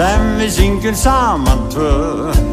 sem við syngjum saman tvö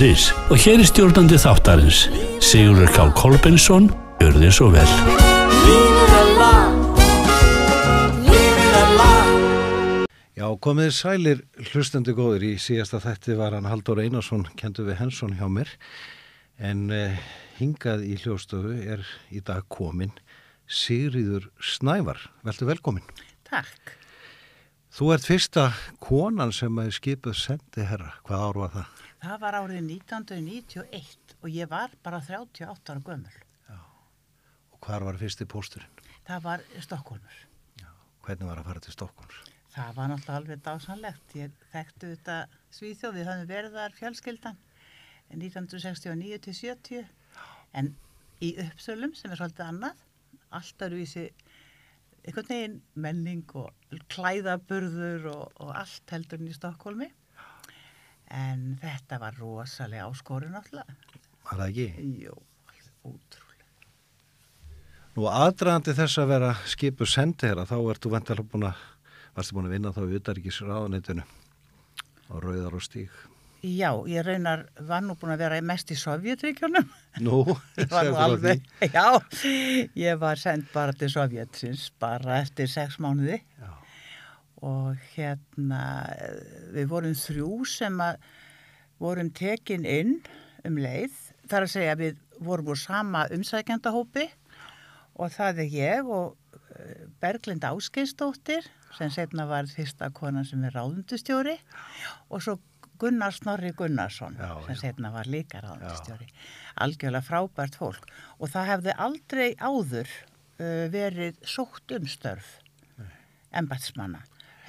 hótelbókunu.is og hér er stjórnandi þáttarins Sigurður K. Kolbensson Gjör þið svo vel Já, komið sælir hlustendu góður í síðasta þætti var hann Haldur Einarsson kentu við Hensson hjá mér en eh, hingað í hljóstofu er í dag komin Sigriður Snævar, veltu velkomin. Takk. Þú ert fyrsta konan sem hefði skipuð sendi herra, hvað ár var það? Það var árið 1991 og ég var bara 38 ára gömul. Og hvar var fyrsti pósturinn? Það var Stokkólmur. Hvernig var að fara til Stokkons? Það var náttúrulega alveg dásanlegt. Ég þekktu þetta Svíþjóð, við höfum verið þar fjölskyldan 1969 til 70 en í uppsölum sem er svolítið annað, allt eru vísi einhvern veginn menning og klæðaburður og, og allt heldur í Stokkólmi en þetta var rosalega áskorun náttúrulega. Var það ekki? Jú, alveg ótrúlega. Nú aðdraðandi þess að vera skipuð sendi herra, þá ertu vendalega búin að, varstu búin að vinna þá í utaríkis ráðaneytinu á Rauðar og Stíg. Já, ég raunar var nú búin að vera mest í Sovjetríkjunum. Nú, segðu frá alveg, já, ég var sendt bara til Sovjetsins bara eftir sex mánuði Já. Og hérna við vorum þrjú sem að vorum tekin inn um leið. Það er að segja að við vorum úr sama umsækjandahópi og það er ég og eh, Berglind Áskeinsdóttir sem setna var fyrsta konan sem er ráðundustjóri og svo Gunnar Snorri Gunnarsson Já, sem setna var líka ráðundustjóri. Algjörlega frábært fólk. Og það hefði aldrei áður uh, verið sótt um störf embætsmanna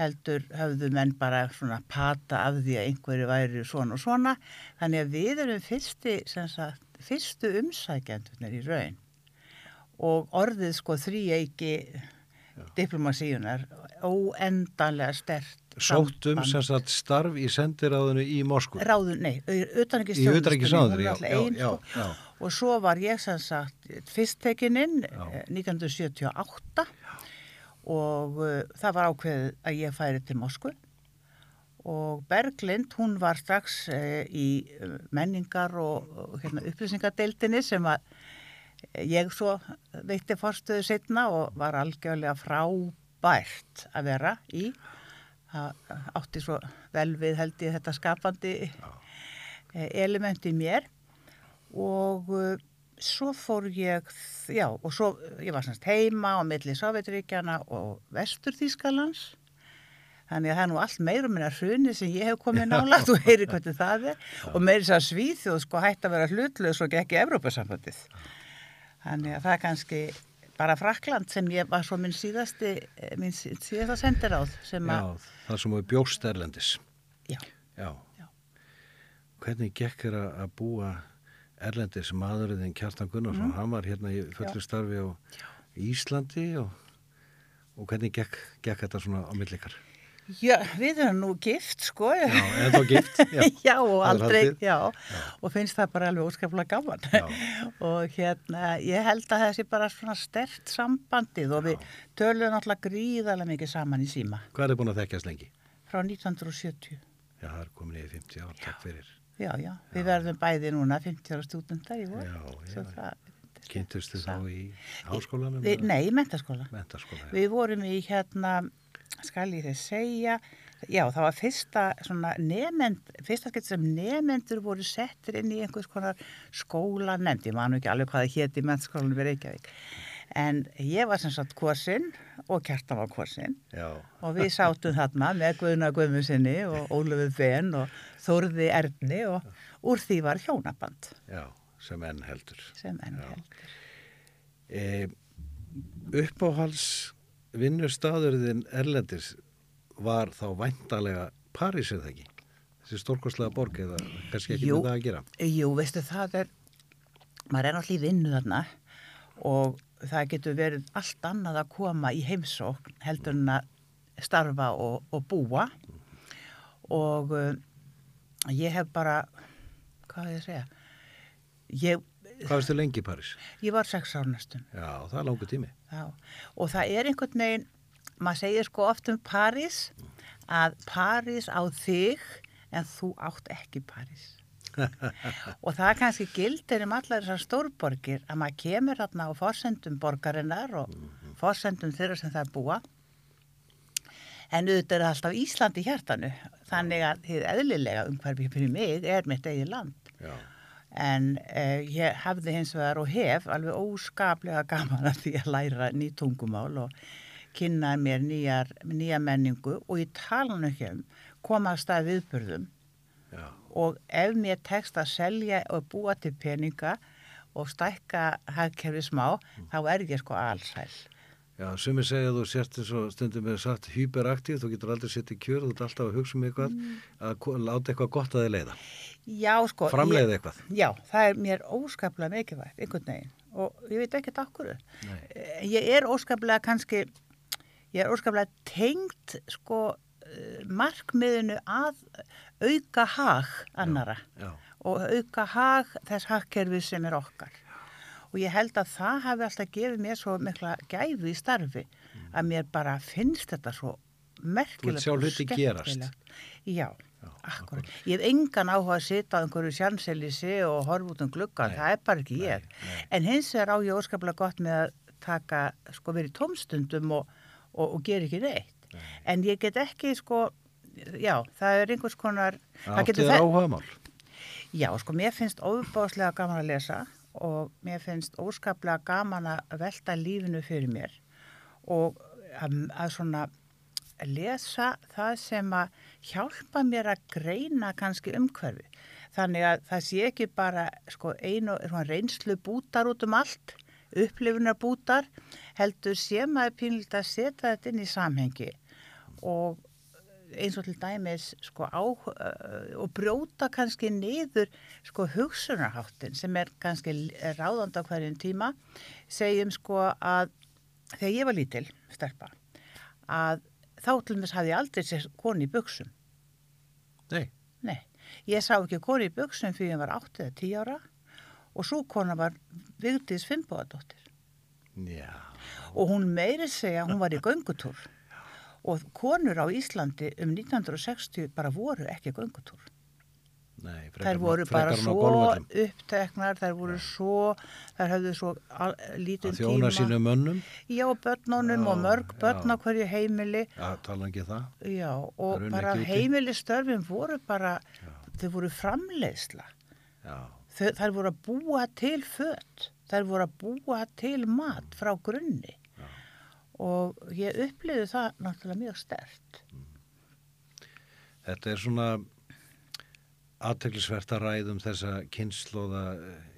heldur höfðu menn bara svona pata af því að einhverju væri svona og svona þannig að við erum fyrsti, sagt, fyrstu umsækjandunir í raun og orðið sko þrýeiki diplomasíunar óendanlega stert Sóttum sem sagt starf í sendiráðinu í Moskvu. ráðun, nei, já, sko. og svo var ég sem sagt fyrst tekininn Já. eh, 1978 og uh, það var ákveðið að ég færi til Moskvu. Og Berglind hún var strax uh, í uh, menningar og, hérna, upplýsingadeildinni sem að eh, ég svo veitti forstöðu setna og var algjörlega frábært að vera í. Það átti svo vel við held ég þetta skapandi eh, element í mér. Og svo fór ég, já, og svo ég var semst heima á milli Sovjetríkjana og Vestur Þýskalands. Þannig að það er nú allt meira um minna hruni sem ég hef komið nálagt og heyri hvernig það er. Og meiri þess að Svíþjóð sko hætti að vera hlutlega og ekki Evrópasambandið þannig að það er kannski bara Frakland sem ég var svo minn síðasti eh, minn sí- síðasta sendiráð sem að, Já, það sem við bjóst erlendis. já, Já. Já. Hvernig gekk þér að að búa erlendis maðurinn Kjartan Gunnarsson? Hann var hérna í fullu. Já. starfi á Íslandi og, og hvernig gekk, gekk þetta svona á millikar? já, við erum nú gift sko Já, en þá gift? Já. já, og aldrei, haldið. já, og finnst það bara alveg óskaplega gaman Já. og hérna, ég held að þessi bara svona stert sambandið og við töluðum náttúrulega gríðarlega mikið saman í síma Hvað er búin að þekkjast lengi? frá 1970 Já, það er komin í 50 ár, takk fyrir. Já, já, við verðum bæði núna 50 ára stúdendar í vor Kynntustu þá í háskólanum? við, nei, í mentaskóla Mentaskóla. Við vorum í hérna, skal ég þið segja, já það var fyrsta svona nefend, fyrsta skeitt sem nefendur voru settir inn í einhvers konar skóla nefnd, ég man nú ekki alveg hvað það héti í mennskólanum við Reykjavík. En ég var sem sagt korsinn og Kjartan var korsinn og við sátum þarna með Guðna Guðmusinni og Ólafur Ben og Þórði Erni og úr því var hjónaband já, sem enn heldur. sem enn Já. heldur. E, uppáhals vinnustaðurðin Erlendis var þá væntalega París eða ekki? þessi stórkostlega borg eða kannski ekki Jú. með það að gera. Jú, veistu, það er, maður er í vinnu þarna og það getur verið allt annað að koma í heimsókn heldur en að starfa og, og búa og uh, ég hef bara, hvað er ég að segja, ég, Hvað veistu lengi í París? ég var sex ár næstum. Já, það er langur tími. Já, og það er einhvern veginn, maður segir sko oft um París að París á þig en þú átt ekki París. Og það kannski gildir um allar þessar stórborgir að maður kemur hérna á forsendum borgarinnar og forsendum þeirra sem það búa. En auðvitað er alltaf Ísland í hjartanu, þannig að þið eðlilega umhverfið fyrir mig er mitt eigin land. Já. En uh, ég hefði hins vegar og hef alveg óskaplega gaman að því að læra ný tungumál og kynna mér nýjar, nýja menningu og ég tala nú ekki um koma að stað viðburðum Já. Og ef mér tekst að selja og búa til peninga og stækka hagkerfi smá, þá er ég sko allsæl. Já, sumi segja að þú sért eins og stundum með sagt hyperaktív, þú getur aldrei sett í kjör, þú ert alltaf að hugsa um eitthvað, að ko- láta eitthvað gott að þið leiða. Já, sko. Framleiða eitthvað. Já, það er mér óskaplega mikilvægt, einhvern veginn. Og ég veit ekki takkur. Nei. Ég er óskaplega kannski, ég er óskaplega tengt, sko, eh, markmiðinu að auka hag annara Já, og auka hag þess hagkerfi sem er okkar. Og ég held að það hafi alltaf gefið mér svo mikla gæfi í starfi að mér bara finnst þetta svo merkilegt og skemmtilegt. Já, akkurat. Ég hef engan áhuga að sita á einhverju sjanselisi og horfa út um gluggan, Nei, það er bara ekki ég. nei. En hins vegar á ég óskaplega gott með að taka, sko, verið tómstundum og, og, og gera ekki neitt. En ég get ekki, sko, já, það er einhvers konar... það átti getur þér fe- áhugamál. Já, sko, mér finnst óbáslega gaman að lesa og mér finnst óskaplega gaman að velta lífinu fyrir mér og að, að svona lesa það sem að hjálpa mér að greina kannski umhverfi. Þannig að það sé ekki bara sko, einu svona reynslu bútar út um allt, upplifunar bútar, heldur sé maður pínlítið að setja þetta inn í samhengi og eins og til dæmis sko á uh, og brjóta kannski niður sko hugsunarháttin sem er kannski ráðandi á hverjum tíma. Segjum sko að þegar ég var lítil stelpa að þá til þess hafði ég aldrei sér koni í buksum Nei, nei, ég sá ekki koni í buksum fyrir ég var 8 eða 10 ára og svo kona var Vigdís Finnbóðadóttir já, og hún meiri segja hún var í göngutúr og konur á Íslandi um 1960 bara voru ekki göngutúr. Nei, þær voru bara frekar svo uppteknar, þær voru svo þær höfðu svo al- lítinn Að þjóna tíma. sínum mönnum, já, börnunum og mörg börn já. á hverju heimili. Já, tala ekki það. já, og bara heimilistörfin voru bara þau voru framleiðsla. Já, þær voru að búa til fött þær voru að búa til mat frá grunni og ég upplýði það náttúrulega mjög stert þetta er svona aðteglisvert að ræðum þessa kynnslóða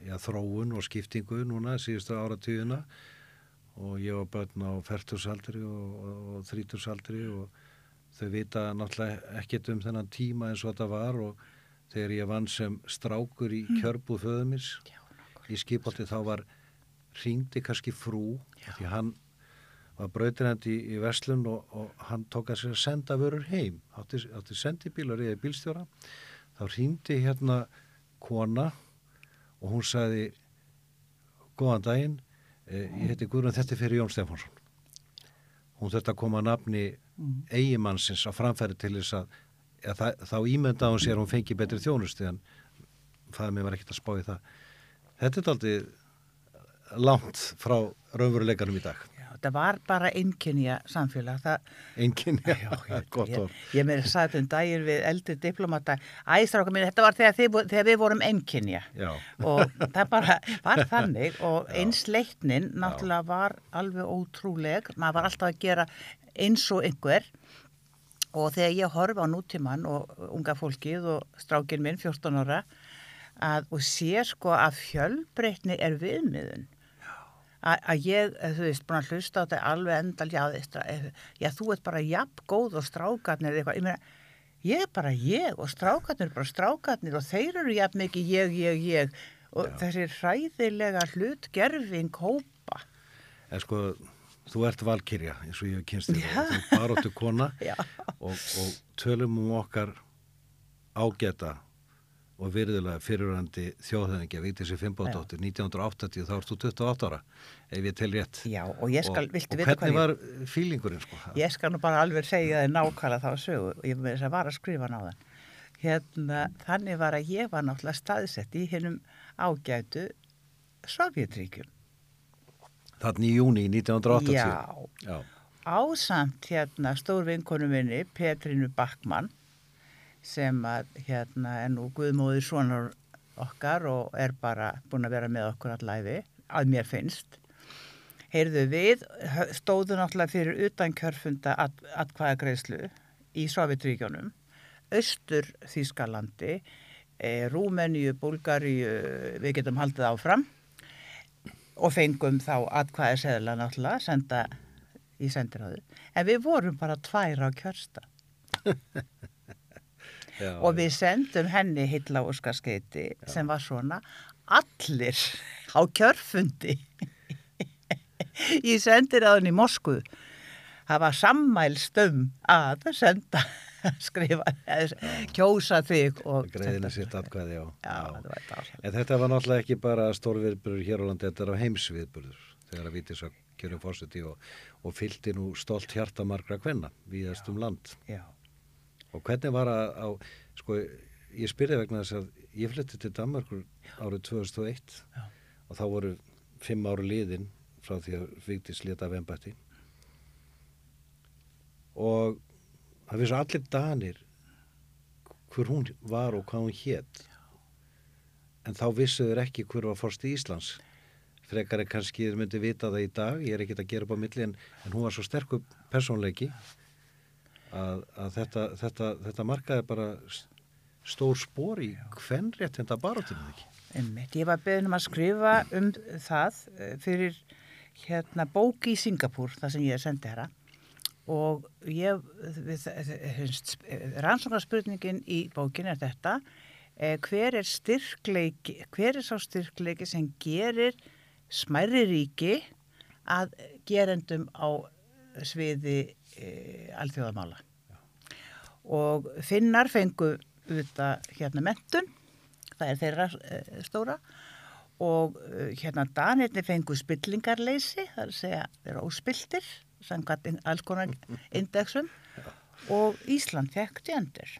já, þróun og skiptingu núna síðustu áratugina. Og ég var börn á fertusaldri og, og, og þrítusaldri og þau vita náttúrulega ekkert um þennan tíma eins og þetta var. Og þegar ég vann sem strákur í kjörbúð föðumins Já, í skipolti þá var ringdi kannski frú því hann var brautirhend í, í Veslun og, og hann tók að sér að senda vörur heim. Átti, átti sendibíl og reyði bílstjóra. Þá ringdi hérna kona og hún sagði góðan daginn eh, ég heiti Guðrún þetta er fyrir Jón Stefánsson. Hún þurfti að koma að nafni eigimannsins á framfæri til þess að ja, það, þá ímyndaði hún sér að hún fengi betri þjónustu en það mér var ekkert að spá í það. Þetta er aldrei langt frá raunveruleikanum í dag það var bara einkynja samfélag. Ég, gott ég, orð. ég meira sagði um dagir við eldri diplomata æstráka mín, þetta var þegar, þið, þegar við vorum einkynja og það bara var þannig og eins leiknin náttúrulega var alveg ótrúleg. Maður var alltaf að gera eins og einhver. Og þegar ég horfi á nútíman og unga fólkið og strákin minn 14 ára að, og sé sko að fjölbreytni er viðmiðun að, ég, eh, þú veist, búin að hlusta á þetta alveg endal, já, veist, eh, já, þú ert bara jafn góð og strákarnir eða eitthvað, ég meina, ég er bara ég og strákarnir er bara strákarnir og þeir eru jafn mikið ég, ég, ég og þessi hræðilega hlutgerfing hópa. En sko, þú ert valkyrja eins og ég hef kynst Já. og þú er baróttu kona Já. og, og tölum um okkar ágæta og virðulega fyrirrandi þjóðhæðingja Vigdísi Fimbódóttir 1980 þá ert þú 28 ára ef ég tel rétt Já, og ég skal, og, og hvernig hvað ég... var fílingurinn sko? Ég skal nú bara alveg segja þið nákvæmlega þá sögu ég með þess að var að skrifa náðan. Hérna, þannig var að ég var náttúrulega staðsett í hennum ágætu Sovjetríkjum. Þannig í júni 1980 Já, Já. ásamt hérna stórvinkonu minni Petrinu Backmann sem að hérna er nú guðmóðir sonar okkar og er bara búin að vera með okkur allæfi, að mér finnst. Heyrðu við, stóðu náttúrulega fyrir utan kjörfunda at, atkvæðagreislu í Sovjetríkjónum, Östur Þýskalandi, e, Rúmeníu, Búlgaríu, við getum haldið áfram og fengum þá atkvæðiseðla náttúrulega, senda í sendiráðu. En við vorum bara tvær á kjörsta Já, og við sendum henni hitla óskarskeiti sem var svona allir á kjörfundi. Í sendiráðun í Moskvu. Hafa sammælst um að senda skrifa, kjósa þig og greiðinu sitt atkvæði já. Já, það var dásalegt. En þetta var náttúrulega ekki bara stórviðburður hér á landi, þetta er á heimsviðburður þegar að vítis að kjörum fórseti og, og fylgdi nú stolt hjarta margra kvenna víðast um land. Já, Og hvernig var að, á, sko, ég spyrði vegna þess að ég flytti til Danmarkur árið 2001 Já. og þá voru fimm áru liðin frá því að Vigdís leta af embætti. Og það vissu allir danir hver hún var og hvað hún hétt en þá vissu þeir ekki hver var fórst í Íslands. Frekar er kannski þeir myndi vita það í dag ég er ekki að gera upp á milli en, en hún var svo sterkur persónleiki að, að þetta, þetta, þetta markaði bara stór spór í hvernrétt þetta barátunum ekki einmitt. Ég var beðin um að skrifa um það eh, fyrir hérna bóki í Singapúr, það sem ég sendi herra og ég, rannsóknarspurningin í bókin er þetta, eh, hver er styrkleiki, hver er sá styrkleiki sem gerir smærri ríki að gerendum á sviði e, alþjóðamála. Og finnar fengu auðvitað hérna mentun, það er þeirra e, stóra og e, hérna danirni fengu spillingarleysi, það er að segja þeirra óspiltir, samkvæmt alls konar indexum og Ísland fekk djendur.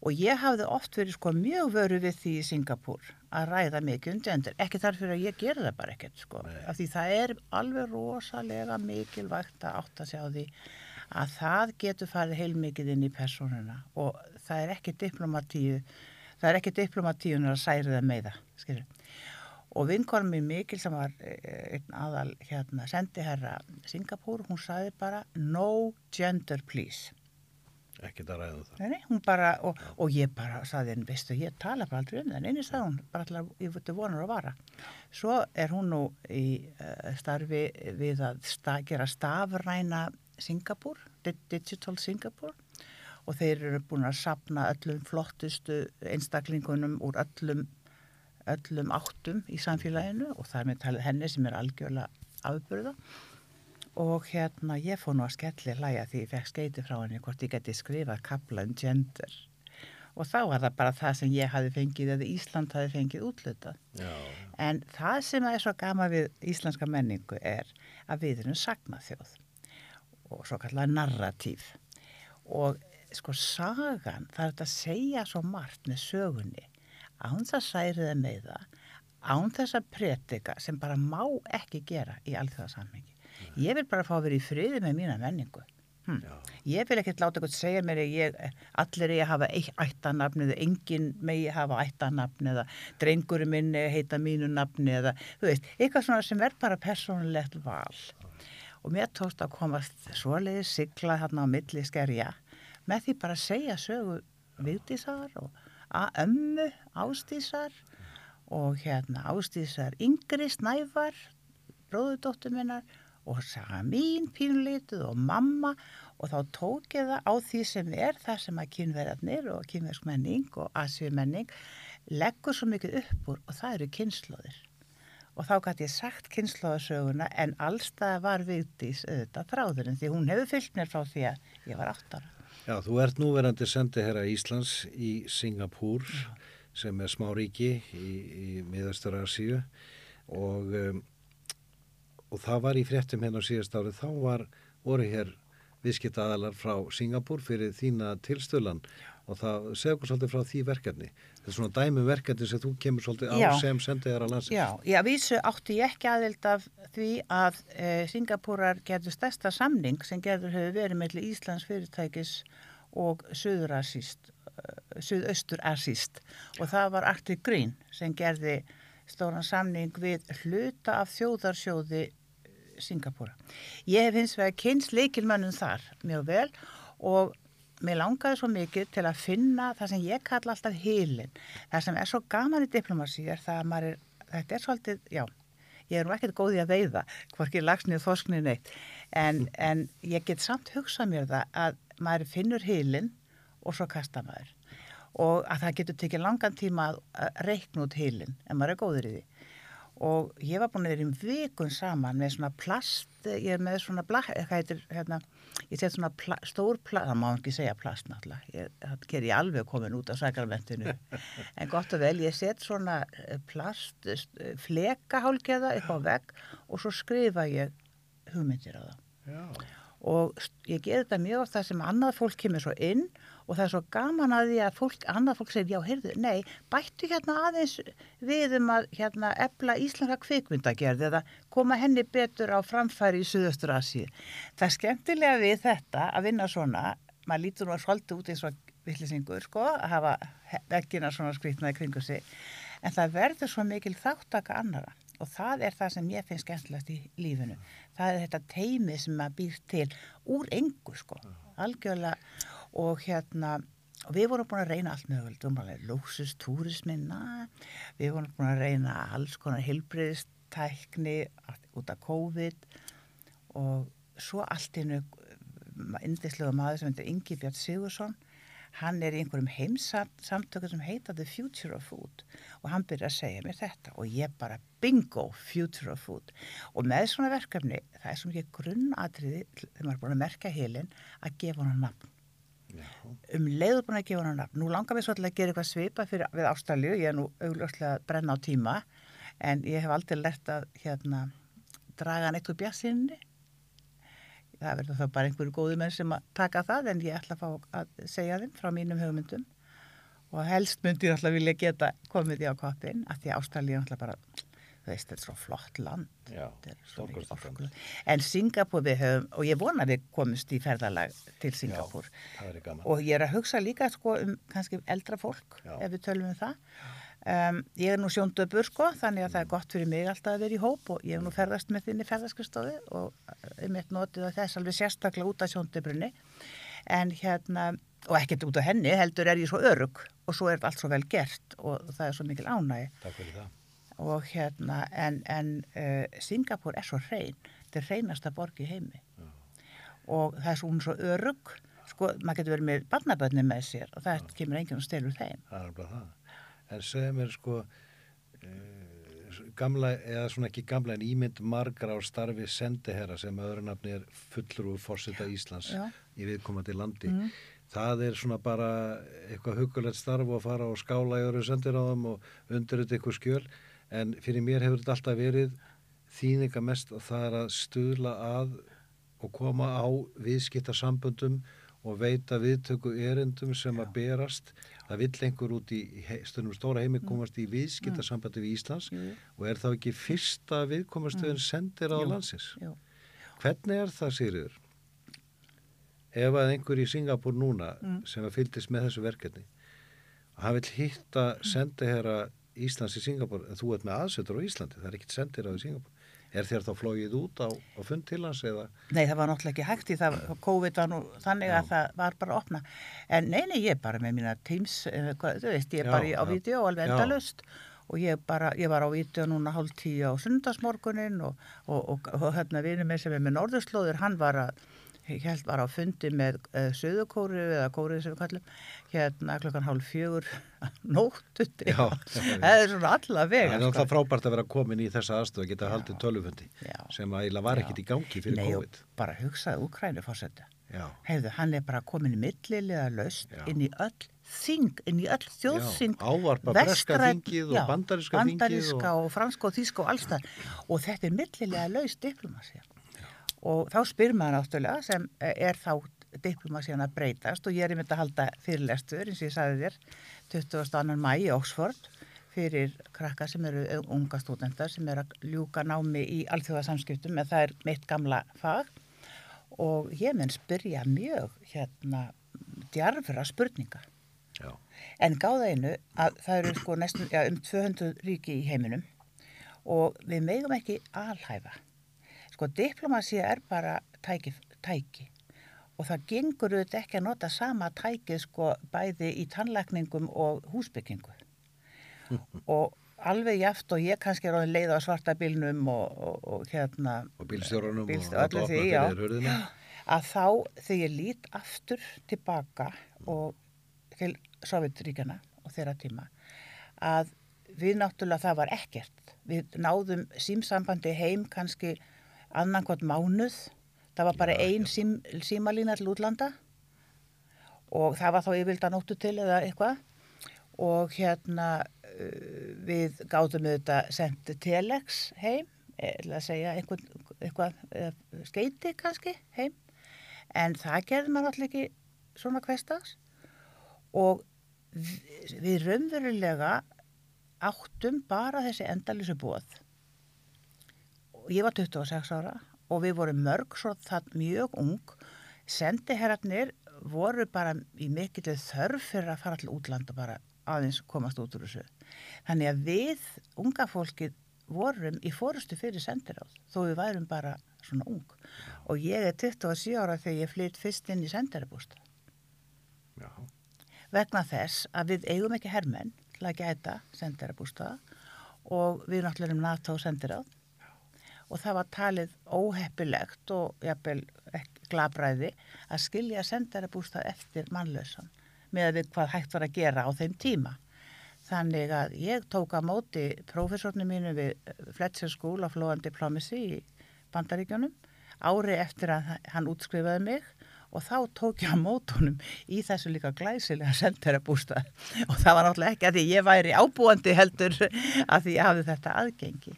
Og ég hafði oft verið sko mjög vöru við því í Singapúr að ræða mikið um gender. Ekki þar fyrir að ég gera það bara ekkert sko. Af því það er alveg rosalega mikilvægt að átta sig á því að það getur farið heilmikið inn í persónuna og það er ekki diplomatíu, það er ekki diplomatíunar að særi það með það, skilur. Og vinkonum mér mikil sem var eh, einn aðal hérna sendiherra Singapúr, hún sagði bara no gender please. ekki að ræða um það Nei, nei, bara, og, og ég bara saði henni, veistu, ég tala bara aldrei um það, neini sagði hún, bara alltaf, ég veitu vonar að vara. Svo er hún nú í uh, starfi við að sta, gera stafræna Singapúr, Di- Digital Singapúr og þeir eru búin að sapna öllum flottustu einstaklingunum úr öllum, öllum áttum í samfélaginu og það er með talið henni sem er algjörlega afburða. Og hérna ég fór nú að skelli hlæja því ég fekk skeiti frá henni hvort ég geti skrifað kapla um gender. Og þá var það bara það sem ég hafi fengið eða Ísland hafi fengið útlutað en það sem er svo gama við íslenska menningu er að við erum sagnaþjóð og svo kallar narratív og sko sagan er þetta að segja svo margt með sögunni án það með það án þess að predika sem bara má ekki gera í alþjóðasamhengi. Ég vil bara fá að vera í friði með mína menningu. Hm. ég vil ekkert láta eitthvað segja mér að ég, allir að hafa eitt ættanafni eða enginn megi hafa ættanafni eða drengurinn minn eigi að heita mínu nafni eða þú veist, eitthvað svona sem er bara persónulegt val og mér tókst að komast svoleiði sigla hérna á milli skerja með því bara að segja sögu viðdísar og ömmu ástísar og hérna ástísar yngri snævar bróðudóttur minnar og saga mín pínulítið og mamma. Og þá tók ég það á því sem er það sem að kynverðarnir og kynverðsk menning og asíu menning leggur svo mikið upp úr og það eru kynnslóðir og þá gæti ég sagt kynnslóðasöguna en allstað var viðdís auðvitað þráðurinn því hún hefur fyllt mér frá því að ég var átt ára. Já, þú ert núverandi sendiherra Íslands í Singapúr sem er smá ríki í, í miðastur Asíu og, um, og það var í fréttum hérna á síðast árið, þá var, voru hér viðskipta aðalar frá Singapúr fyrir þína tilstölan og það segur svolítið frá því verkefni. Þetta er svona dæmi um verkefni sem þú kemur svolítið á Já. sem sendiherra landsins. Já, ég að vísu átti ég ekki aðild af því að e, Singapúrar gerðu stærsta samning sem gerður hefur verið melli Íslands fyrirtækis og Suðurasíst, e, Suðausturasíst og það var Arctic Green sem gerði stóran samning við hluta af þjóðarsjóði Singapúra. Ég hef hins vegar kynst leikilmönnum þar mjög vel og mér langaði svo mikið til að finna það sem ég kalla alltaf hilin. Það sem er svo gaman í diplomasi er það að maður er, þetta er svolítið, já, ég er nú ekkert góð í að veiða, hvorki lagsnið þosknið neitt, en, en ég get samt hugsað mér það að maður finnur hilin og svo kasta maður. Og að það getur tekið langan tíma að reikna út hilin en maður er góður í því og ég var búin að vera í vikun saman með svona plast, ég er með svona bla, hvað heitir, hérna, ég set svona pla, stór plast, það má ekki segja plast náttúrulega, það ger ég alveg komin út af sakarmentinu, en gott og vel, ég set svona eh, plast, eh, fleka hálgeða upp á vegg og svo skrifa ég hugmyndir á það Já. Og ég ger þetta mjög oft það sem annað fólk kemur svo inn og það er svo gaman að því að fólk, annað fólk segir, já, heyrðu, nei, bættu hérna aðeins við um að hérna efla íslenska kvikmyndagerð eða koma henni betur á framfæri í Suðaustur Asíu. Það er skemmtilega við þetta að vinna svona, maður lítur nú að svolítið út eins og villisingur, sko, að hafa veggina svona skrýtnaði kringu sig, en það verður svo mikil þáttaka annara og það er það sem ég finnst skemmtilegast í lífinu. Það er þetta teimi sem maður býr til úr engu, sko, algjörlega. Og hérna og við vorum búin að reyna allt mögulegt, við vorum alveg lúksus, túrismin, na, við vorum búin að reyna alls konar hilbriðstækni út af COVID. Og svo allt innu indislega maður sem heitir Ingi Björn Sigursson hann er í einhverjum heimsamtöku sem heita The Future of Food og hann byrja að segja mér þetta og ég bara bingo, Future of Food og með svona verkefni, það er svo mikið grunnatriði þegar maður er búin að merka heilin að gefa hann nafn Já. um leiður búin að gefa hann nafn. Nú langar mér svolítið að gera eitthvað svipa fyrir, við Ástralju, ég er nú augljóslega að brenna á tíma, en ég hef aldrei lert að hérna, draga neitt úr bjassinni. Það verður þá bara einhverju góði menn sem að taka það, en ég ætla að fá að segja þeim frá mínum hugmyndum. Og helst myndi ég alltaf vilja geta komið því á koppin, að því að Ástralju er alltaf bara, þú veist, þetta er svo flott land. Já, svo. En Singapúr við höfum, og ég vona við komumst í ferðalag til er gaman. Og ég er að hugsa líka sko, um kannski eldra fólk, Já. ef við tölum um það. Um, ég er nú sjóndöpur, sko, þannig að það er gott fyrir mig alltaf að vera í hóp og ég hef nú ferðast með þinni ferðaskristofi og um eitt notið að þess alveg sérstaklega út af sjóndöpurni. En hérna, og ekkert út af henni, heldur er ég svo örug og svo er allt svo vel gert og það er svo mikil ánægi Takk fyrir það. og hérna, en, en uh, Singapúr er svo hrein, þetta er hreinasta borg í heimi og það er svo, svo örug sko, maður getur verið með barnaböðni með sér og það kemur enginn og stelur þeim Það er bara það. En segja mér sko uh, gamla, eða svona ekki gamla en ímynd margar á starfi sendiherra sem öðru nafni er fullur úr fórseta Íslands Já. í viðkomandi landi. Mhm. Það er svona bara eitthvað hugulegt starf og fara og skála í öðru sendiráðum og undir þetta eitthvað skjöl. En fyrir mér hefur þetta alltaf verið þýninga mest og það er að stuðla að og koma á viðskiptasamböndum og veita viðtöku erendum sem að berast. Það vill einhver út í stundum stóra heimi komast í viðskiptasambandi við Íslands Jú. og er þá ekki fyrsta viðkomastöðun sendir á Jú. landsins. Jú. Hvernig er það, Sigriður? Ef að einhver í Singapúr núna Mm. sem að fylgdist með þessu verkefni hann vil hitta sendiherra Íslands í Singapúr, en þú ert með aðsetur á Íslandi, það er ekkit sendiherra í Singapúr. Er þér þá flóið út á, á fund til hans eða? Nei, það var náttúrulega ekki hægt í það, COVID var nú þannig að Já. það var bara að opna. En nei, nei, ég er bara með mína Teams, eh, hvað, þú veist, ég er Já, bara í, á vídeo og alveg endalust og ég bara, ég var á vídeo núna hálf tíu á sundarsmorgunin og, og, og, og hérna vinur minn sem er með norðurslóður, hann var að ég held var á fundi með uh, söðukóru eða kórið sem við kallum hérna klokkan hálf fjögur nóttu Já. það er svona alla Það er sko. náttúrulega frábært að vera komin í þessa aðstöð að geta haldið tölufundi sem að var ekkit í gangi fyrir Nei, og COVID. bara hugsaði Úkræni fórsetta Hefðu, hann er bara komin í millilega laust Já. inn í öll þing, inn í öll þjóðsing ávarpa breska þingið og já, bandaríska þingið bandaríska og, franska og þíska og allstað og þetta er millilega laust diplomasía og þá spyr maður náttúrulega sem eh, er þá diplomasían að breytast og ég er einmitt að halda fyrirlestur eins og ég sagði þér 22. mæ í Oxford fyrir krakka sem eru unga stúdendar sem eru að ljúka námi í alþjóðasamskiptum en það er mitt gamla fag. Og ég mun spyrja mjög hérna djarfra spurninga. Já, en gáða einu að það eru sko næstum já, um 200 ríki í heiminum og við megum ekki alhæfa sko diplomasía er bara tæki, tæki og það gengur auðvitað ekki að nota sama tækið sko bæði í tannlækningum og húsbyggingu og alveg jaft og ég kannski er á leið á svarta bílnum og, og, og hérna og bílstjórunum Bílst- og því, já. hurðina. að þá þegar ég lít aftur tilbaka og til Sovjetríkjana og þeirra tíma að við náttúrulega það var ekkert við náðum símsambandi heim kannski annankvæmt mánuð. Það var bara ein sím, símalína til útlanda. Og það var þá yfirvilda nóttu til eða eitthvað. Og hérna uh, við gáðum auðvitað sendt telex heim eða að segja einhvern, eitthvað skeiti kannski heim. En það gerði maður alltaf ekki svona hverstags og við, við raunverulega áttum bara þessi endalísu bóð ég var 26 ára og við vorum mörg svo það mjög ung. Sendiherrarnir voru bara í mikill þörf fyrir að fara til útland og bara aðeins komast út úr þessu. Þannig að við, unga fólkið vorum í fórustu fyrir sendiráð þó við værum bara svona ung. Og ég er 27 ára þegar ég flytt fyrst inn í sendirabústa vegna þess að við eigum ekki hermenn til að gæta sendirabústa og við náttúrulega erum NATO sendiráð og það var talið óheppilegt og jafnvel glabræði að skilja sendirabústa eftir mannlausan með að við hvað hægt var að gera á þeim tíma. Þannig að ég tók að móti prófessornu mínu við Fletcher School of Law and Diplomacy í Bandaríkjónum ári eftir að hann útskrifaði mig og þá tók ég að mót honum í þessu líka glæsilega senderabústað og það var náttúrulega ekki að því ég væri ábúandi heldur að því ég hafði þetta aðgengi.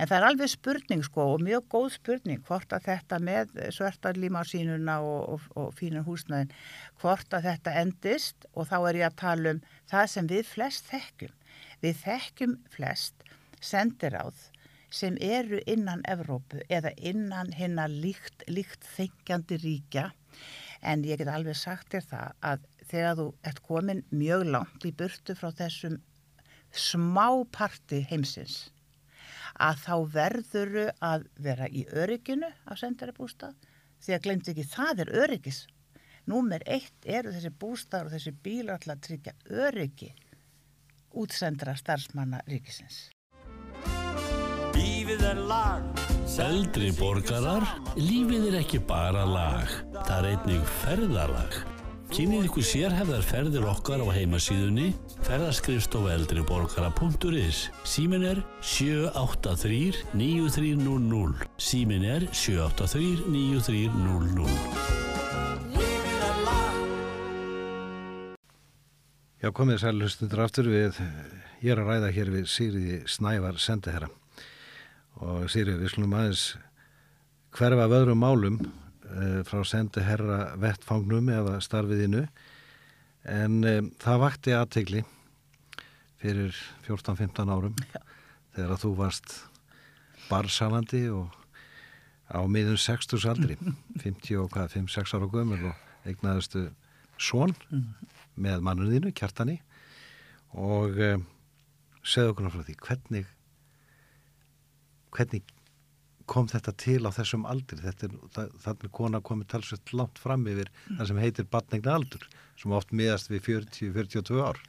En það er alveg spurning sko og mjög góð spurning hvort að þetta með svertarlíma á sínuna og, og, og fínur húsnæðin, hvort að þetta endist og þá er ég að tala um það sem við flest þekkjum. Við þekkjum flest sendiráð sem eru innan Evrópu eða innan hinnar líkt, líkt þengjandi ríkja en ég get alveg sagt þér það að þegar þú ert komin mjög langt í burtu frá þessum smáparti heimsins að þá verðuru að vera í örygginu á sendarabústað því að glemt ekki það er öryggis. Númer eitt eru þessi bústaður og þessi bílar alltaf að tryggja öryggi útsendra starfsmanna ríkisins. Lífið er lag Eldri borgarar, lífið er ekki bara lag, það er einnig ferðalag. Kynnið ykkur sérhefðar ferðir okkar á heimasíðunni ferðaskrifstofa eldriborgara.is Símin er 783 9300 Símin er 783 9300 Lífið er lag Já, komið sæl hlustundur aftur við, ég er að ræða hér við Sigriði Snævar sendiherra. Og Sigriði, við slumum aðeins hverfa af öðrum málum uh, frá sendiherra vettfangnum eða starfiðinu en um, það vakti aðtegli fyrir 14-15 árum Já. þegar að þú varst barsalandi og á miðun 60 aldri 50 og hvað, 5-6 ára gömur og eignaðustu son með mannunum þínu, kjartani. Og um, segðu okkur frá því hvernig hvernig kom þetta til á þessum aldri er, þannig er kona komið talsveit langt fram yfir það sem heitir batnegna aldur sem oft miðast við 40-42 ár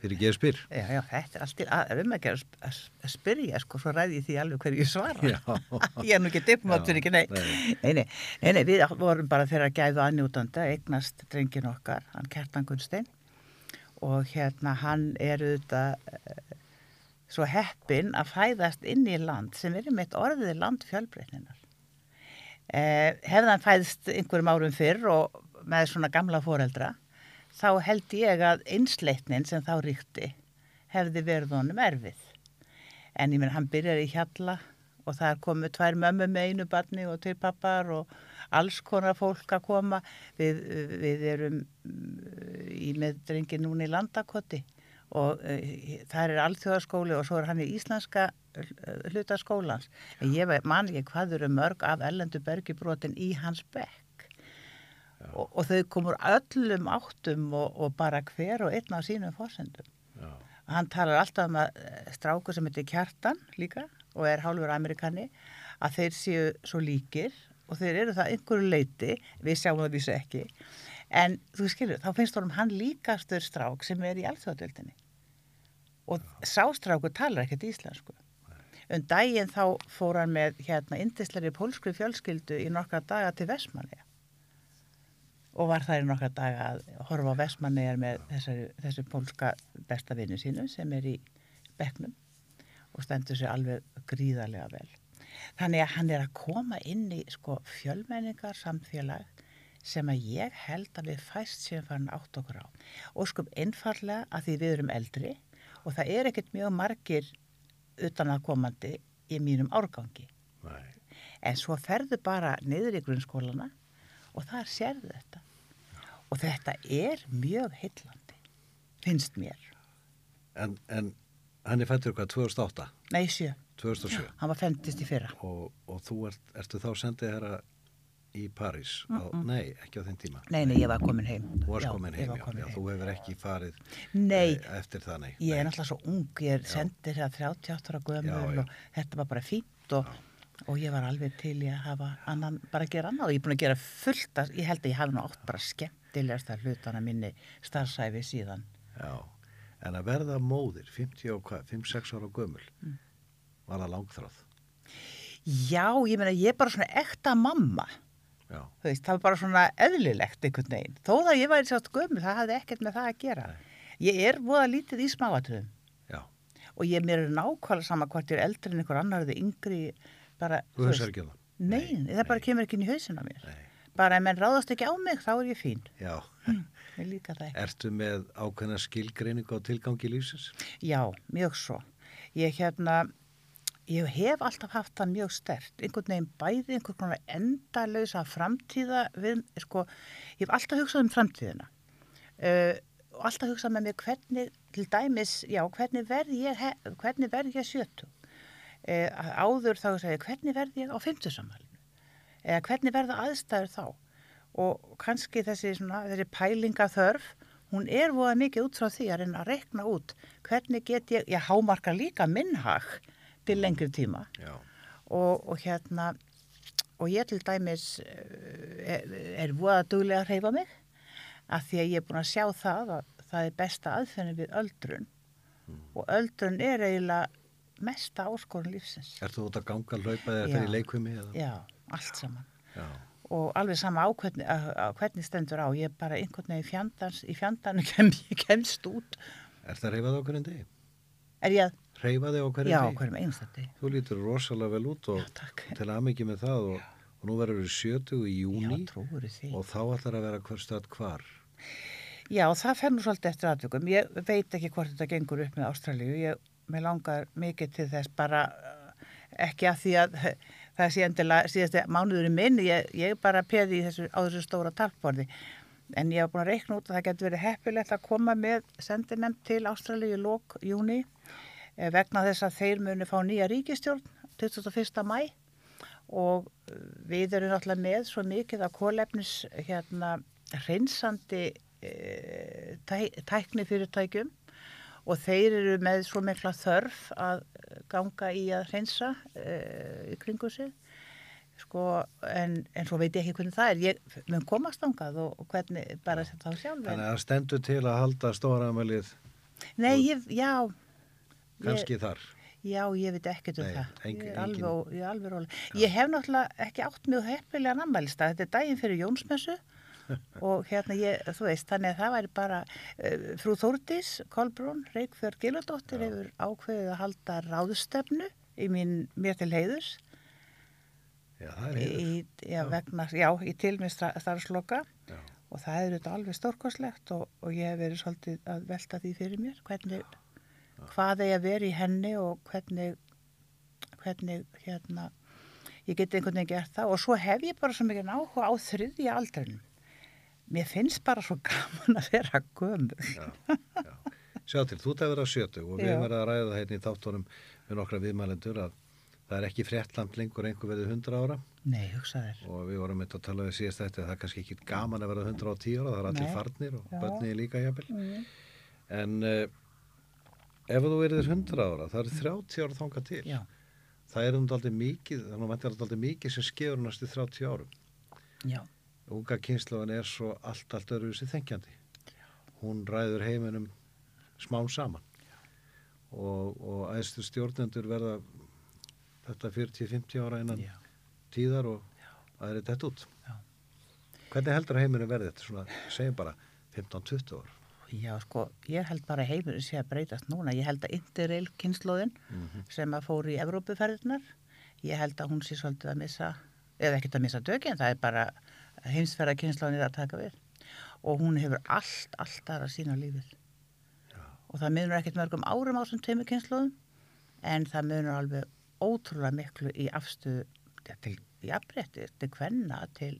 fyrir ekki að spyr. Já, já, þetta er allt í að, er um að gera að, að spyrja, sko, svo ræði ég því alveg hverju ég svara. Ég er nú ekki diplomatur, Já, ekki, nei. nei. Nei, nei, við vorum bara þeirra gæðu aðnjútanda, eignast drengin okkar, hann Kjartan Gunstein og hérna hann er auðvitað svo heppin að fæðast inn í land sem er mitt orðið land fjölbreytninar. Hefði hann fæðst einhverjum árum fyrr og með svona gamla foreldra, þá held ég að einsleitnin sem þá ríkti hefði verið honum erfið. En ég menn, hann byrjar í hjalla og það er komið tvær mömmu með einu barni og tveir pappar og alls konar fólk að koma. Við, við erum mm, í með drengin núna í landakoti og uh, það er alþjóðaskóli og svo er hann í íslenska uh, hluta skólans. En ég man ekki hvað eru mörg af ellendu bergibrotin í hans bekk. Og, og þau komur öllum áttum og, og bara hver og einn á sínum fórsendum. Já. Hann talar alltaf um að eh, strákur sem heitir Kjartan líka og er hálfur amerikani að þeir séu svo líkir og þeir eru það einhverju leiti, við sjáum það vísu ekki, en þú skilur, þá finnst honum hann líkastur strák sem er í alþjóðadöldinni og sá strákur talar ekkert íslensku. Um daginn þá fór hann með hérna indisleiri pólskri fjölskyldu í nokkra daga til Vestmanniða og var þar í nokkra daga að horfa á Vestmanniðar með þessari, þessi pólska besta vinnu sínu sem er í bekknum og stendur sér alveg gríðarlega vel. Þannig að hann er að koma inn í sko, fjölmenningar samfélag sem að ég held að við fæst sem farin átt okkur á. Og sko einfallega að því við erum eldri og það er ekkert mjög margir utan að komandi í mínum árgangi. Nei. En svo ferðu bara niður í grunnskólana og þar sérðu þetta. Og þetta er mjög heillandi, finnst mér. En, en hann er fættur hvað 2008, Nei, sjö. 2007 Hann var fendist í fyrra. og, og þú ert, ertu þá sendið herra í París? Á, nei, ekki á þinn tíma. Nei, nei, ég var komin heim. Já, komin ég heim, var já, komin já, heim. þú hefur ekki farið Nei, eh, eftir það, nei. ég er náttúrulega svo ung, ég er sendir hér 38 ára Já, já. og þetta var bara fínt og, og ég var alveg til í að hafa annan, bara að gera annað og ég er búin að gera fullt að, ég held að ég hafi nú átt bara skemmtilegast að hlutana minni starfsæfi síðan. Já, en að verða móðir, 50 og hvað, 5-6 ára gömul, Mm. var það langþráð. Já, ég meina, ég er bara svona ekta mamma. Veist, það var bara svona eðlilegt einhvern veginn. Þó það ég væri sátt gömul, það hafði ekkert með það að gera. Ég er voða lítið í smáatriðum já, og ég mér er nákvæmlega sama hvort ég er eldri en einhver annar eða yngri, bara, þú ekki um það. Nei, það bara kemur ekki inn í hausina mér. Nei. Bara ef menn ráðast ekki á mig, þá er ég fín. Já, ekki. ertu með ákveðna skilgreiningu á tilgangi lífsins? Já, mjög svo. Ég hérna, ég hef alltaf haft það mjög stert. Einhvern veginn bæði einhvern konar endalösa framtíða við, sko, ég hef alltaf hugsað um framtíðina. Uh, og alltaf hugsað með mér hvernig, til dæmis, já, hvernig verð ég, hvernig verð ég sjötu? Uh, áður þá segja, hvernig verð ég á fimmtusamælinu? Eða hvernig verða aðstæður þá? Og kannski þessi, svona, þessi pælinga þörf, hún er voða mikið út frá því að reyna að rekna út hvernig get ég, ég hámarka líka minnhag til lengri tíma og, og hérna og ég til dæmis eh, er, er voða duglega að hreyfa mig af því að ég er búin að sjá það að það er besta aðferðin við öldrun og öldrun er eiginlega mesta áskorun lífsins. ertu út að ganga, hlaupa eða fyrir leikvimi? Eða? Já, allt saman. Já, og alveg sama á hvernig, á, hvernig stendur á ég bara einhvern veginn í fjandans í fjandanu kem, kemst út er það reyfað á hverjum degi? er ég að, Reyfað þig á hverjum já, degi? hverjum einstætti Þú lítur rosalega vel út og Já, til aðmyggi með það og, og nú verður við 70 í já, júni og þá ætlar að vera hver stöð hvar. já, það fer nú svolítið eftir aðtökum ég veit ekki hvort þetta gengur upp með Ástralíu. Ég, mér langar mikið til þess bara uh, ekki að því að það sé endilega síðasti mánuðurinn minn. Ég, ég bara peði í þessu, á þessu stóra talborði en ég hef búin að reikna út að það getur verið heppilegt að koma með sendinemnd til Ástralíu í lók júni eh, vegna þess að þeir munu fá nýja ríkistjórn 21. mæ og eh, við erum náttúrulega með svo mikið af kólefnis hérna hreinsandi e, tæ, tækni fyrirtækjum og þeir eru með svo mikla þörf að ganga í að hreinsa e, í kringu sig. Sko, en, en svo veit ég ekki hvernig það er. Ég mun komast angað og, og hvernig bara þá sjálf en- Þannig að stendur til að halda stóramælið Nei, ég, já, kannski þar. já, ég veit ekkert um Nei, það. engin- ég alveg, engin- ég alveg róleg. Ég hef náttúrulega ekki átt mjög heppilega nammælista. Þetta er daginn fyrir Jónsmessu og hérna ég, þú veist, þannig að það væri bara uh, frú Þórdís, Kolbrún, Reykjörð Gilardóttir hefur ákveðið að halda ráðstefnu í mín, mér til heiðus Já, það er heiður. í, já, vegna, já, í tilmið starfsloka Já. og það er þetta alveg stórkoslegt og, og ég hef verið svolítið að velta því fyrir mér hvernig, hvað eigi að vera í henni og hvernig hvernig hérna ég geti einhvern veginn gert það. Og svo hef ég bara svo mikið áhuga á þriðja aldrinum. Mér finnst bara svo gaman að vera gömur Já, já. Sjá til, þú ert að vera 70 og við verið að ræða það hérna í þáttunum með nokkra viðmælendur að það er ekki fréttland lengur einhver verið 100 ára. Nei, hugsa þér. Og við vorum eitthvað að tala við síðast þetta það er kannski ekki gaman að vera 110 ára það er allir farnir og Já. börnið líka jafnvel. Mm. en uh, ef þú verið 100 ára það er 30 ára þanga til já, það er um aldrei mikið þannig að þetta er aldrei mikið sem skefur næstu 30 árum já, unga kynnslóðan er svo allt, allt öðruvísi þengjandi. Hún ræður heiminum smám saman og, og æðstu stjórnendur verða þetta 40-50 ára innan já. tíðar og það er þetta út. Já. Hvernig heldur heiminum verði þetta? Svona, segjum bara 15-20 ár. Já, sko, ég held bara heimurinn sé að breytast núna. Ég held að Interrail kynnslóðin sem að fór í Evrópuferðinar, ég held að hún sé svolítið að missa, eða ekkert að missa dökinn, það er bara heimsferða kynnslóðin að taka við. Og hún hefur allt, allt aðra sína lífið. Og það munur ekkert mörgum árum á þessum tveimur kynnslóðum, en það munur alveg ótrúlega miklu í afstöðu ja, til jafnrétti, til kvenna, til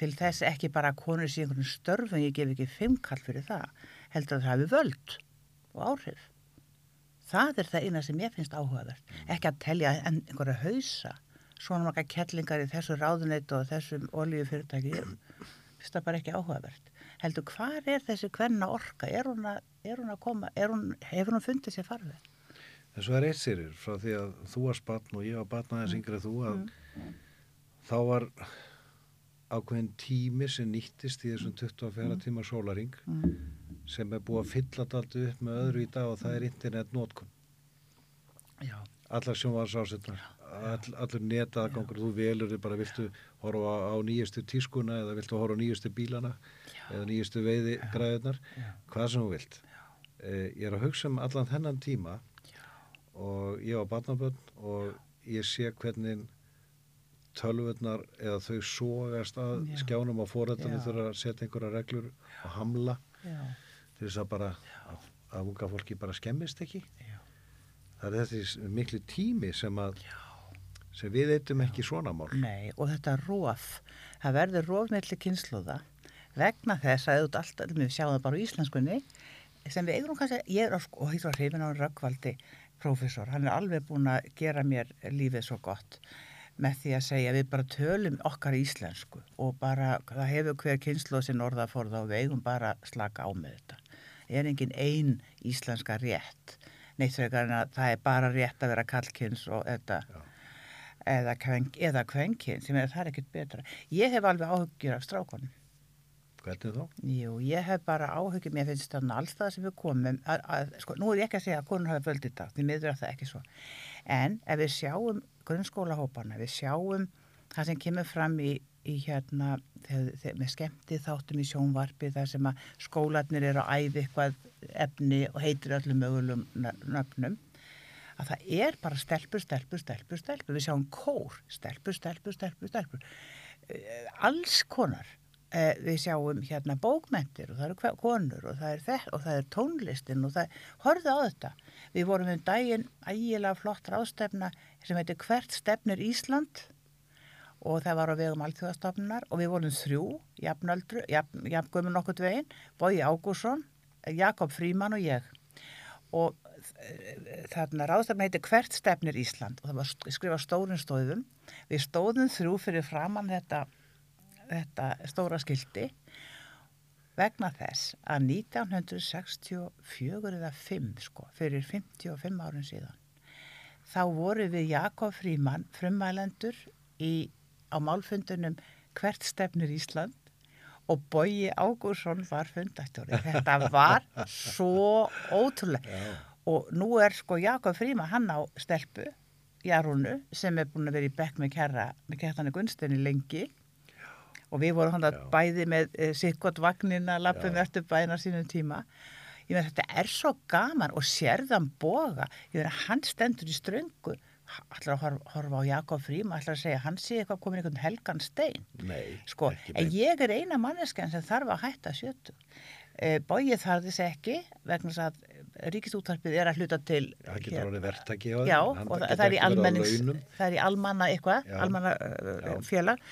til þess ekki bara að konur sé einhvern störfum, ég gef ekki fimmkall fyrir það, heldur að það hafi völd og áhrif. Það er það eina sem ég finnst áhugavert. Ekki að telja einhverja hausa, svona marga kettlingar í þessu ráðuneytu og þessum olíufyrirtæki, ég finnst það bara ekki áhugavert. Heldur, hvar er þessi hvenna orka? Er hún að, er hún að koma, hún, hefur hún fundið sér farfið? Svo er eitt sérir frá því að þú varst batn og ég var batn aðeins yngri en þú að þá var ákveðin tími sem nýttist í þessum 24 tíma sólaring Mm. sem er búið að fylla allt upp með öðru í dag og það er internet nótkun. Já, allar sjónvarsásetnar all, allur netaðgangur, þú velur bara viltu horfa á, á nýjustu tískuna eða viltu horfa á nýjustu bílana eða nýjustu veiði græðunar já. hvað sem þú vilt. Eh, ég er að hugsa um allan þennan tíma og ég var barnabönn og ég sé hvernig tölvurnar eða þau sógast að Já. skjánum fóröldunum Já. þurfa að setja einhverja reglur og hamla já, til þess að bara að, að unga fólki bara skemmist ekki. Já. það er þessi miklu tími sem að sem við eittum ekki svona mál. Nei, og þetta rof, það verður rof melli kynnslóða vegna þess að auðvitað alltaf, við sjáum það bara á íslenskunni, sem við eigum kannski, ég er á og heitur á hrifin á Röggvaldi, prófessor, hann er alveg búin að gera mér lífið svo gott með því að segja við bara tölum okkar íslensku og bara það hefur hver kynnslóð sinn orðaforða og við eigum bara slaka á með þetta. Það er engin ein íslenska rétt, neitt að það er bara rétt að vera kallkynns og þetta eða, kven, eða kvenkinn sem er það er ekkert betra. Ég hef alveg áhugjur af strákonum. hvernig þá? Jú, ég hef bara áhugjur, mér finnst þarna alls það sem við komum, að, að, sko, nú er ég ekki að segja að konur hafa völd í dag, því miður er það ekki svo. En ef við sjáum grunnskólahópana, við sjáum það sem kemur fram í, í hérna, þegar, þegar, með skemmti þáttum í sjónvarpi, þar sem að skólanir eru að æfi eitthvað efni og heitir öllum mögulegum nö- nöfnum, að það er bara stelpur, stelpur, stelpur, stelpur. Við sjáum kór, stelpur, stelpur, stelpur, stelpur. Eh, Alls konar. Eh, Við sjáum hérna bókmentir og það eru konur og það er, þe- og það er tónlistin og það, horfðu á þetta. Við vorum um daginn ægilega flott ráðstefna sem heitir Hvert stefnir Ísland? Og það var á vegum alþjóðastofnunar og við vorum þrjú, jafnöldru, jafn, jafngömmun okkur dvegin, Bói Ágússon, Jakob Fríman og ég. Og þarna ráðstefna heitir Hvert stefnir Ísland? Og það var skrifað stórum stóðum. Við stóðum þrjú fyrir framann þetta, þetta stóra skildi vegna þess að 1964 eða 5 sko, fyrir 55 árin síðan þá voru við Jakob Fríman frumælendur í, á málfundunum Hvert stefnir Ísland og Bogi Ágúrsson var fundastjóri. Þetta var svo ótrúlega. Og nú er sko Jakob Fríma hann á stelpu, Jarúnu, sem er búin að vera í bekk með kjæra, með kjærtanu Gunstinni lengi. Og við vorum hann að Já. bæði með e, sikkot vagnina, lappum Já. eftir bæna sínum tíma. Ég meina þetta er svo gaman og sérðan boga. Ég meina hann stendur í ströngu. Ætlar að horfa, horfa á Jakob Fríma, ætlar að segja hann sé eitthvað komin einhvern helgan stein. Nei, Sko, en ég er eina manneskjan sem þarf að hætta sjötu. E, Bóið þarf þess ekki vegna að ríkistúttarpið er að hluta til Það getur orðið verktaki á það, það er í er almanna eitthvað, Já. almanna uh, Já. félag,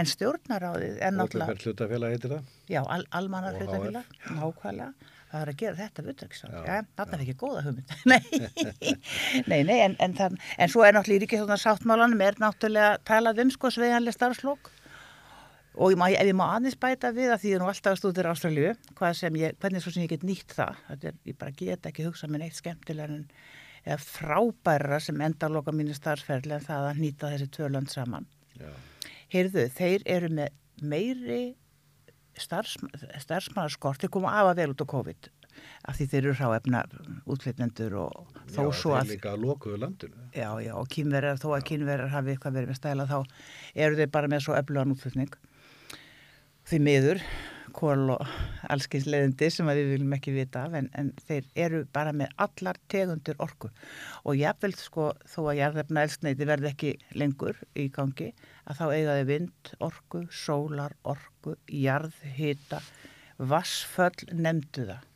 en stjórnaráðið er náttúrulega, hlutafélag heitir það. já, al, almanna hlutafélag, nákvæmlega, það er að gera þetta vutverksáð, Já, já, þarna er ekki góða hugmynd, nei, nei, en, en, þann, en svo er náttúrulega í ríkistjórnar sáttmálanum er náttúrulega talað um sko sveiganlega starfslokk og ég má, ef ég má aðeins bæta við að því er nú alltaf að stúdur Ástralju, hvernig svo sem ég get nýtt það, er, ég bara get ekki hugsað mér neitt skemmtilega en eða frábæra sem endaloka mínu starfsferðli en það að nýta þessi tvö lönd saman. Já. Heyrðu, þeir eru með meiri starfs, starfsmannarskort, þeir koma af að vel út á COVID af því þeir eru hráefna útflytjendur og þó Já, svo þeir að líka að lokuðu landinu. Já, já, og kynverjar, þó að kynverjar hafi eitthvað verið með stæla þá eru þeir bara með svo öflugan útflutning. Því miður, kól og allskins leiðindi sem við viljum ekki vita af en, en þeir eru bara með allar tegundir orku og jafnvel sko þó að jarðefna eldsneiti verði ekki lengur í gangi að þá eiga þeir vind orku, sólar orku, jarðhita, vassföll nefndu það.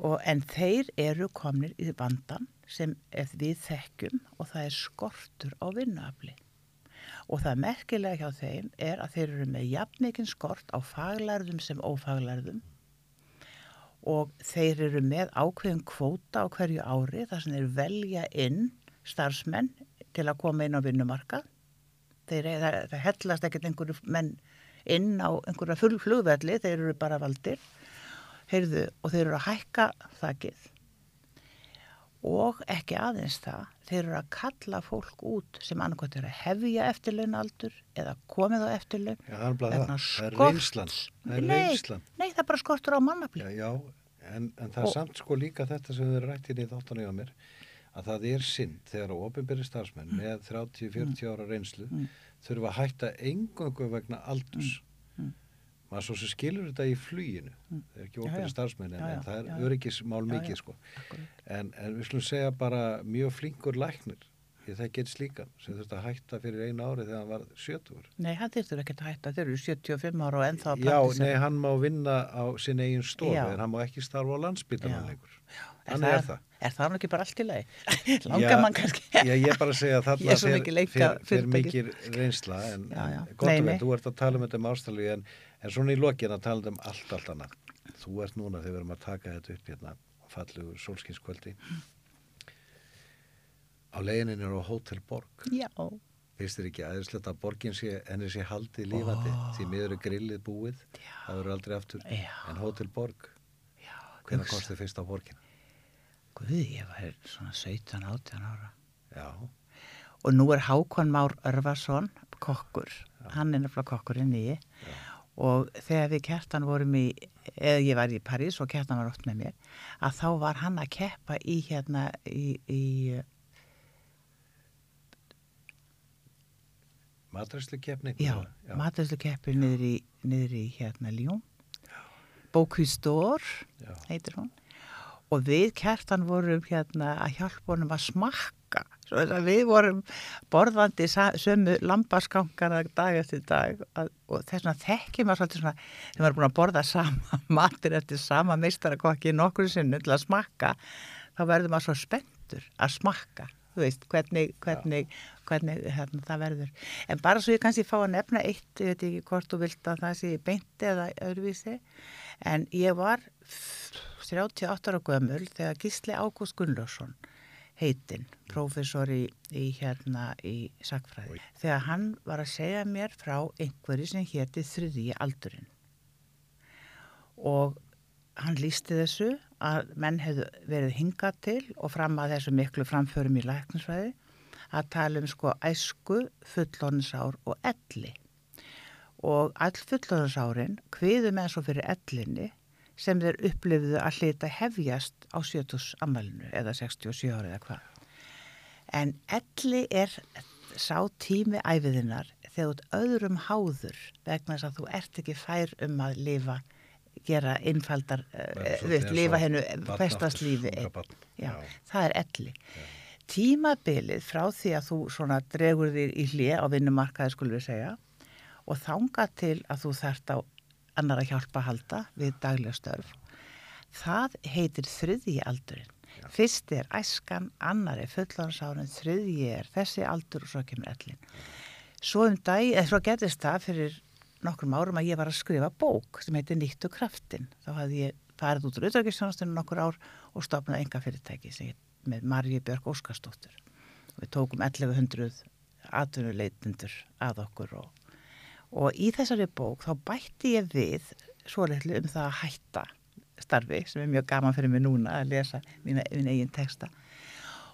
Og, en þeir eru komnir í vandan sem við þekkjum og það er skortur á vinnuafli. Og það merkilega hjá þeim er að þeir eru með jafnmikinn skort á faglærðum sem ófaglærðum og þeir eru með ákveðin kvóta á hverju ári þar sem þeir velja inn starfsmenn til að koma inn á vinnumarkað. Þeir, það, það hellast ekkert einhverju menn inn á einhverja full flugvelli, þeir eru bara valdir heyrðu, og þeir eru að hækka þakkið og ekki aðeins það, þeir eru að kalla fólk út sem annarkvæmt er að hefja eftirlaunaldur eða komið á eftirlaun Já, það er er reynslan. Nei, nei, það er bara skortur á mannafli. Já, já en, en það er Og- samt sko líka þetta sem þau rætt inn í þáttan á mér að það er synd þegar að ofinbyrði starfsmenn Mm. með 30-40 ára reynslu þurfa að hætta engöngu vegna aldurs. Mm. Maður svo sem skilur þetta í fluginu. Það er ekki ofinbyrði starfsmenn en, Já, já, en það er já, öryggismál mikið sko. En, en við slum segja bara mjög flinkur læknir. Ég það gerist líka sem þurfti að hætta fyrir einu ári þegar hann var 70. Nei, það þurftur ekki að hætta, þeir eru 75 ára og ennþá að Já, praktísa. nei, hann má vinna á sinni eigin Já. en hann má ekki starfa á landsbytarnan Já. lengur. Er það. Er það nú ekki bara allt í lagi? Langar Já, mann kannski? Já, ég er bara að segja að þarna fer- mikið reynsla en, Já, já. gott nei. vel, þú ert að tala um þetta um ástælu en, en svona í lokin að tala um allt, allt annað. Þú ert núna þegar við erum að taka þetta upp hérna á fallugur sólskinskvöldi. Á leiðinin er á Hotel Borg. Já, Finnst þér ekki aðeinslegt að borgin sé, henni sé haldið lífandi því miður er grillið búið, það verður aldrei aftur. Já. En Hotel Borg, já. hvernig komst þið fyrst á borgin? Guð, ég var svona 17, 18 ára. Já, Og nú er Hákon Már Örvarsson, kokkur, hann er nefnilega kokkurinn í. Og þegar við kertan vorum í, eða ég var í París og kertan var oft með mér, að þá var hann að keppa í hérna, í, í matræslu keppni. já, já. maturslu keppi niður niður í hérna Ljón. Bókvísdór Já. heitir hún. Og við kertan vorum hérna að hjálpa honum að smakka. Við vorum borðandi sömu lambaskankana dag eftir dag að, og þess vegna þekkjum svolítið svona þegar maður er búin að borða sama matur eftir sama meistarakokki nokkur sinnum til að smakka þá verður maður svo spenntur að smakka þú veist, hvernig, hvernig, hvernig hérna, það verður. En bara svo ég kannski fá að nefna eitt, ég veit ekki hvort þú vilt að það sé beint eða öðruvísi, en ég var 38 ára gömul þegar Gísli Ágúst Gunnlaugsson heitinn, prófessor í, í hérna í sakfræði, þegar hann var að segja mér frá einhverju sem héti þriðji aldurinn. Og hann lísti þessu að menn hefðu verið hingað til og fram að þessu miklu framförum í læknisfræði að tala um sko æsku, fullónisár og elli. og all fullorðansárin kviðu með svo fyrir ellinni sem þeir upplifðu að hlita hefjast á 70 ammælinu eða 67 ári eða hvað. En elli er sá tími æfiðinnar þegar öðrum háður vegna þess að þú ert ekki fær um að lifa, gera innfaldar, eins og lifa hennu. Já, Já. það er elli. Tímabilið frá því að þú svona dregur þér í hlið á vinnumarkaði skulum við segja og þanga til að þú þarft á annar að hjálpa að halda við daglega störf. Það heitir þriðji aldurinn. Fyrst er æskan, annar er fullánsárin, þriðji er þessi aldur og svo kemur ellin. Svo um dag, eða svo gerðist það fyrir nokkrum árum að ég var að skrifa bók sem heitir Nýttu kraftin. Þá hafði ég farið út úr auðvitaðsjónastunum nokkur ár og stopnaði enga fyrirtæki sem ég með Marji Björg Óskarsdóttur. Og við tókum 1100 atvinnuleitundur að okkur og, og í þessari bók þá bætti ég við svo litlu um það að hætta starfi sem er mjög gaman fyrir mig núna að lesa mín eigin texta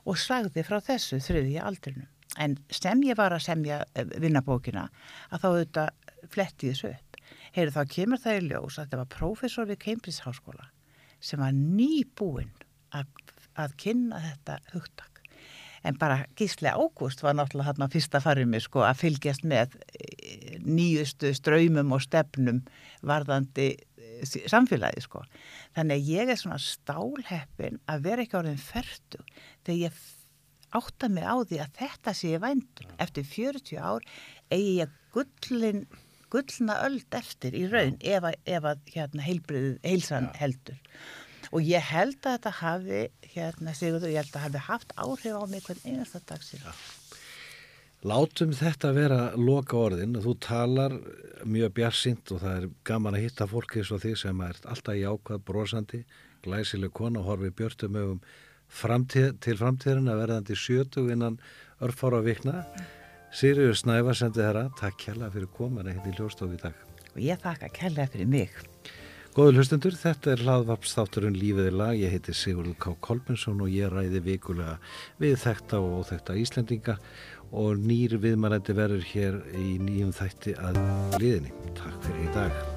og sagði frá þessu þriðja aldrinum. En sem ég var að semja eh, vinnabókina að þá auðvitað fletti þessu upp. Heyri þá kemur það í ljós að þetta var prófessor við Cambridge Háskóla sem var nýbúinn að, að kynna þetta hugtak. En bara Gísli Ágúst var náttúrulega á fyrsta farið mig sko að fylgjast með eh, nýjustu ströymum og stefnum varðandi eh, samfélagi sko. Þannig að ég er svona stálheppin að vera ekki orðin ferdu þegar ég átta mig á því að þetta sé ég vændum. Eftir 40 ár eigi ég gullin, gullna öld eftir í raun ef að, ef að hérna, heilsan heldur. Og ég held að þetta hafi, hérna Sigurður, ég held að hafi haft áhrif á mig hvern einasta dag síðan. Látum þetta vera loka orðin. Þú talar mjög bjarsint og það er gaman að hitta fólki eins og því sem er alltaf jákvæð, brosandi, glæsileg kona og horfi björtum öfum framtíð, til framtíðin að verðandi sjötug innan örfára vikna. Sýriður Snævar sendi þeirra. Takk kjærlega fyrir komana hérna í hljóstofu í dag. Og ég þakka kærlega fyrir mig. Góður hlustundur, þetta er hlaðvarpstátturinn Lífið er lag. Ég heiti Sigurður K. Kolbensson og ég ræði vikulega við þekta og óþekta Íslendinga og nýr viðmælandi verður hér í nýjum þætti að liðinni. Takk fyrir í dag.